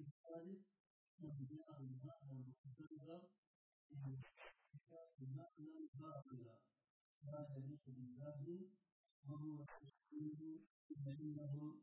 الثالث أنبياء المعنى المتكرر من صفات المعنى الباطلة ما يليق بالله وهو التشكيل فإنهم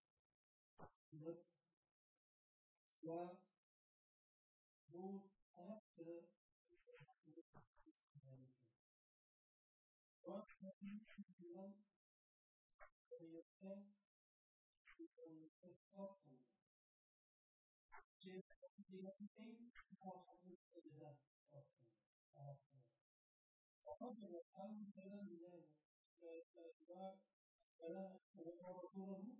رسول الله واقعا خوشتر الله تعالى قال بنفسه الإنسان العربي المبين لأن الإسلام ويقروه لا يستطيع هذا الإنسان العربي فالنبي صلى الله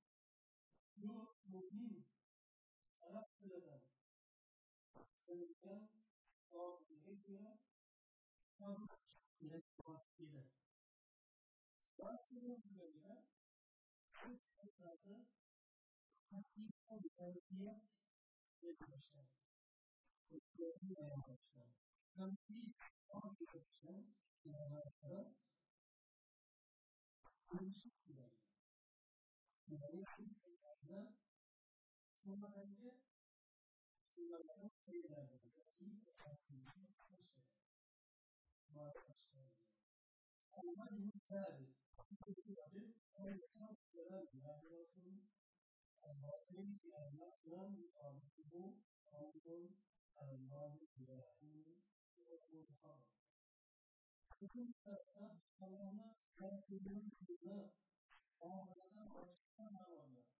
bu mümin Arapçadan söylenen tabirine göre tabirine vasfıyla. Vasfının göre bu sıfatı hakikaten terbiye edilmişler. Kutlarını ayarlamışlar. Tanrı'yı ayarlamışlar. Yanlarında karışık bir yer. Yani hiç bizni ko'madagi tushunlarni محمد بن ثابت الباطل لم يطالبه قول الماضي الإلهي وهو الحرام فكل فتاة كان كافر بالله وهذا أشهر ولا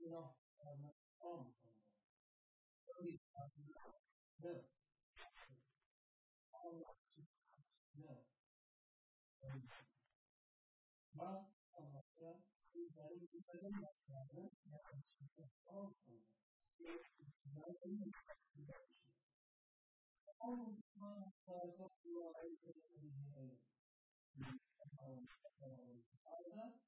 you know, um, home. No. No. Mom, Thank you.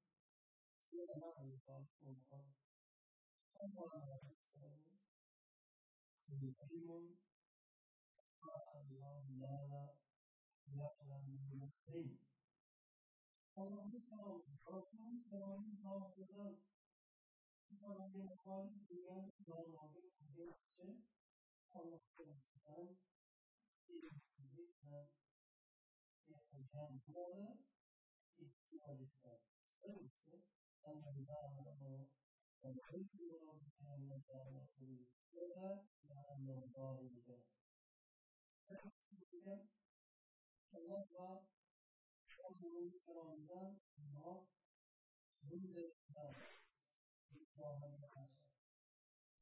علم الله لا يعلم الغيب فلم يسأل الرسول صلى الله عليه وسلم فلم يقال بأن الله يعلم الشيء الله سبحانه في حزبها في أيام هذا في أجساد değişik bir Yani bu sırada sonra önce sınırların sayılardır. İyi esansızlığı savaşı. Varlaştırılıyor. Allah yükseldi.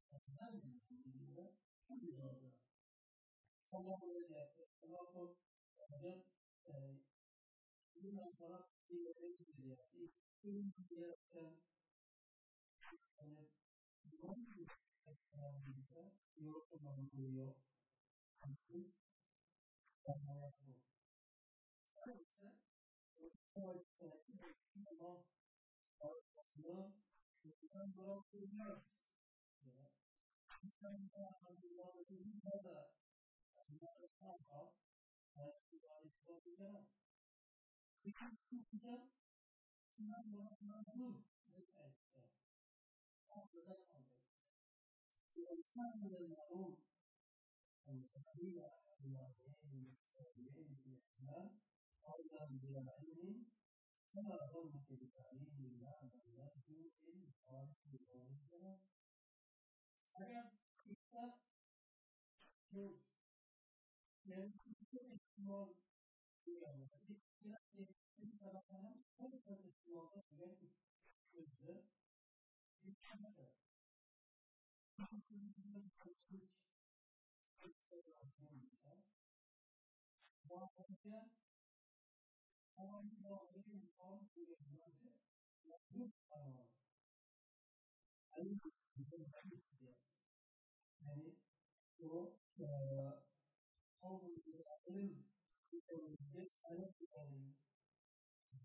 Kutları olursa sıra yargılasın. Allah'ın yanlarından mutabıkı Allah'ın Allah'ın ilahinin Allah'ın Bütün tarafta Allah'ın yaratılığının seems that uh, uh, one is that uh, Europe and Mongolia country and Morocco. So it's uh, quite uh, more or more the number of the Arabs. Yeah. And so uh, we want to do another another somehow that we want to go together. We can do together. not what not move with that stuff. After that moment. So it's not really my own. And the Maria in our hand and so the end of the Islam, all down the Island, كما ظنك بتعليم الله الله إن قال في قول الجواب. أنا إذا شوف لأن كل إسمه في أولادك tarafından her sonraki yolda sürekli çözdü. Bir kimse Tanrı'nın kaçış kaçışlarından bulunca muhabbete olayın doğruyu yukarı sürekli yapıp aralar. Yani o e, o bu ilim, bu ilim, bu ilim,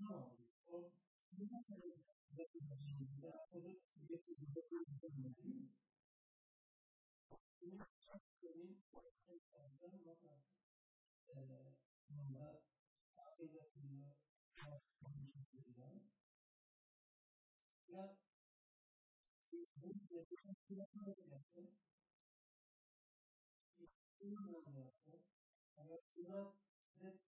No, well, you. know, this is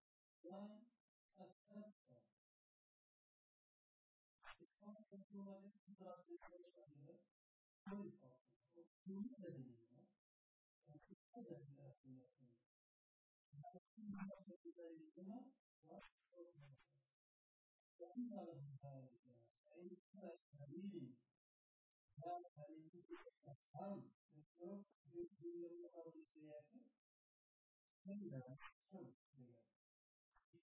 kita mau satunya dua ya dan paham untuk tidak sebenarnya bahwa kalau kita kalau kita tapi saya akan mengambil ini dan dijelaskan. Tapi saya sekarang anaknya ini واجب إدخال رد أهل التقدير أهل التعقيد السنة الأخرى أي شيء خاص يعطيها القاضي إلى الثناء على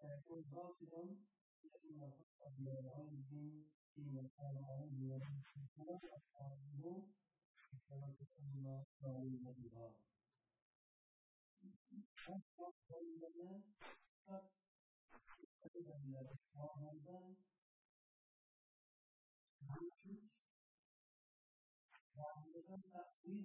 فيكون باطلا لأن الحق بغيره فيما كان عليه والإنسان أصحابه كما تسمى oppoq qo'llarini og'zidan mavzudan taqdim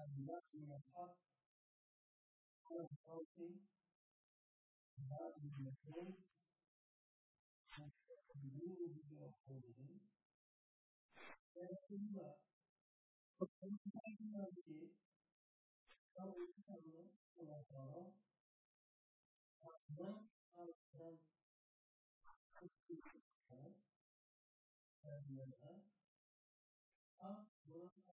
and nothing of us, unhealthy, not in your face, and remove your holy, and in love. In humility, coming from the Lord, as much as them and the other, up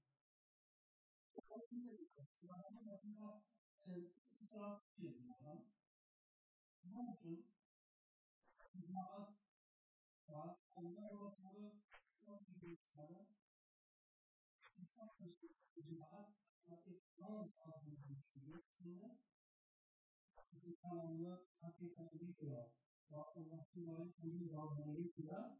关心的可喜欢他们应该是比较简单，那是其他啊，我们那时候除了说这个啥呢？上课是其他啊，对，然后啊，我们学习呢，就是看我们啊，对他的那个，然后我们后来我们找我们的例子呢。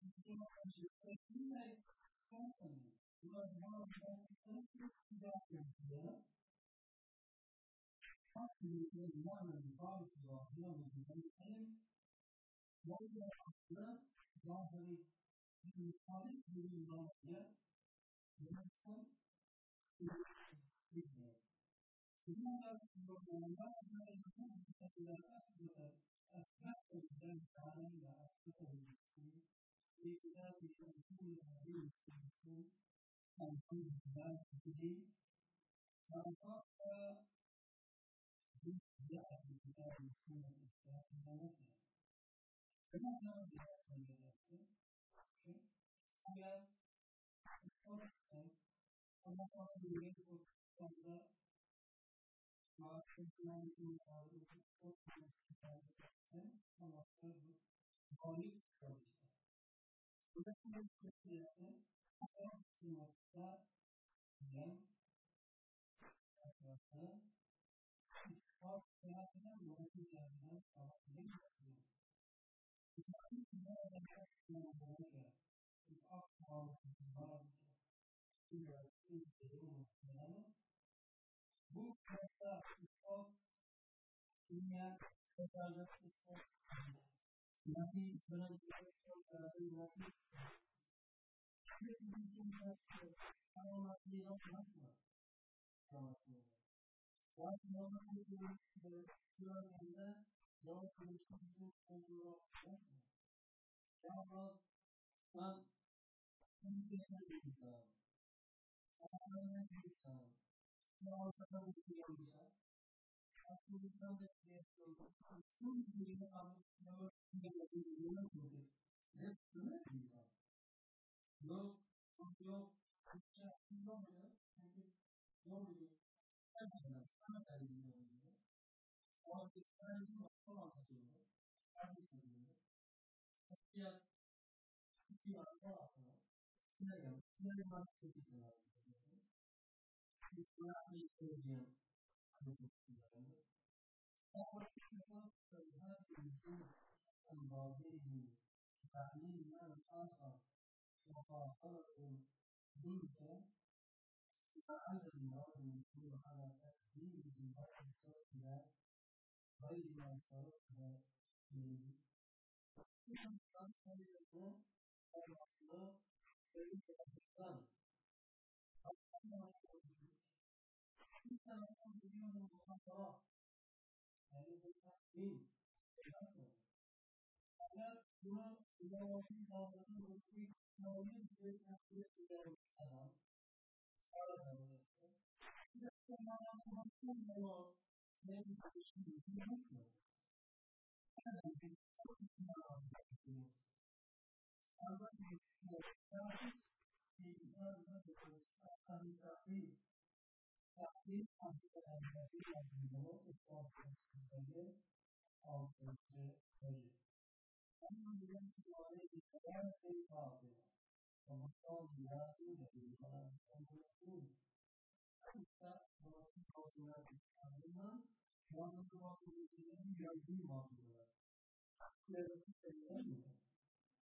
because your teammate company was one of the most expensive productions here. Company is one of the bodies of one of the main One of the body in the college within last year, Jackson, is here. لماذا لماذا يكون الأسباب الأسباب التي تعلم أسباب النفسية kita bisa mengambil satu satu dan ini tanpa tidak bisa mengambil Kenapa tidak mengambil Saya orang Allah diri kepada bu kita melakukan balik kondisi. Sudah Bu apa semata yang kata ispat Nothing is going to be so good, nothing is Everything in us is how much we don't wrestle from us. What moment is it to turn in the door to the Jesus and you don't wrestle? That was not indifferent himself. All in himself. All the way to himself. we know that this will soon be on our This is लोग जो अच्छा चीज़ों में लेकिन वो भी और इस तरह की वस्तु आना चाहिए आगे से लिए इसके आप किसी बात को आसान नहीं है इसलिए बात से किसी बात को इसलिए आपने इसको दिया تفصل هذه النصوص عن ظاهره تعليل معنى آخر وخاطرة بنت فعل المراد المذكور على تقديم بعض صوتها غير ما صرفها إليه نعم أصل يكون المصدر فليس الحسان أما حتى لو كان بينهم مخاطرات يعني مين؟ الأسود هذا هو إذا وجد خاطرين وفي موجود في تحويل إلى السلام قال سبحانه إذا كان مفهوم الله لم يكن في نفسه هذا من أول ما أردت أردت أن أحس في هذا المدرسة أحسن تأثير harus akan tapi tapi pasti ada hasil yang sebelum itu sebagai alternatif kemudian semuanya dibayar separuh kemudian dihasil dari dalam kemudian kita melakukan sosial